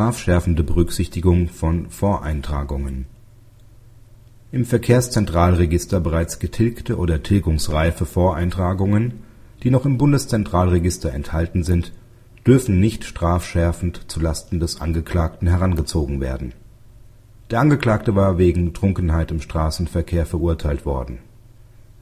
strafschärfende Berücksichtigung von Voreintragungen Im Verkehrszentralregister bereits getilgte oder tilgungsreife Voreintragungen, die noch im Bundeszentralregister enthalten sind, dürfen nicht strafschärfend zu Lasten des Angeklagten herangezogen werden. Der Angeklagte war wegen Trunkenheit im Straßenverkehr verurteilt worden.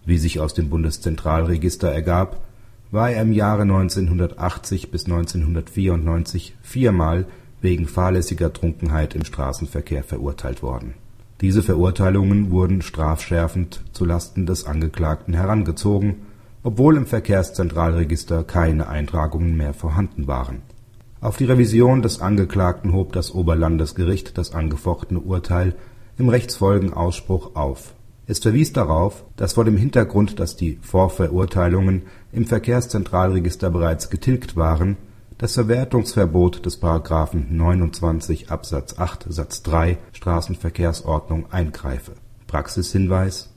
Wie sich aus dem Bundeszentralregister ergab, war er im Jahre 1980 bis 1994 viermal wegen fahrlässiger Trunkenheit im Straßenverkehr verurteilt worden. Diese Verurteilungen wurden strafschärfend zu Lasten des Angeklagten herangezogen, obwohl im Verkehrszentralregister keine Eintragungen mehr vorhanden waren. Auf die Revision des Angeklagten hob das Oberlandesgericht das angefochtene Urteil im Rechtsfolgenausspruch auf. Es verwies darauf, dass vor dem Hintergrund, dass die Vorverurteilungen im Verkehrszentralregister bereits getilgt waren das Verwertungsverbot des § 29 Absatz 8 Satz 3 Straßenverkehrsordnung eingreife. Praxishinweis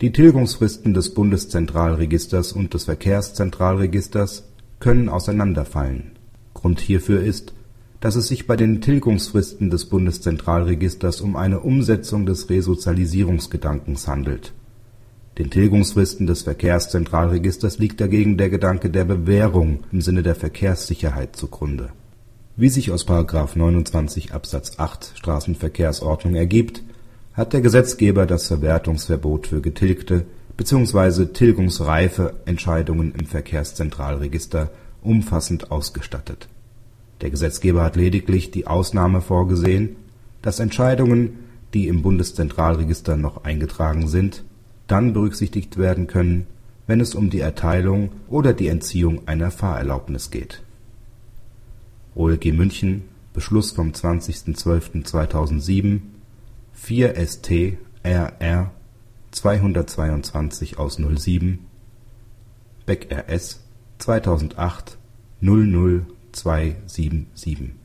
Die Tilgungsfristen des Bundeszentralregisters und des Verkehrszentralregisters können auseinanderfallen. Grund hierfür ist, dass es sich bei den Tilgungsfristen des Bundeszentralregisters um eine Umsetzung des Resozialisierungsgedankens handelt den Tilgungsfristen des Verkehrszentralregisters liegt dagegen der Gedanke der Bewährung im Sinne der Verkehrssicherheit zugrunde. Wie sich aus § 29 Absatz 8 Straßenverkehrsordnung ergibt, hat der Gesetzgeber das Verwertungsverbot für getilgte bzw. tilgungsreife Entscheidungen im Verkehrszentralregister umfassend ausgestattet. Der Gesetzgeber hat lediglich die Ausnahme vorgesehen, dass Entscheidungen, die im Bundeszentralregister noch eingetragen sind dann berücksichtigt werden können, wenn es um die Erteilung oder die Entziehung einer Fahrerlaubnis geht. OLG München Beschluss vom 20.12.2007 4 ST RR 222 aus 07 Beck RS 2008 00277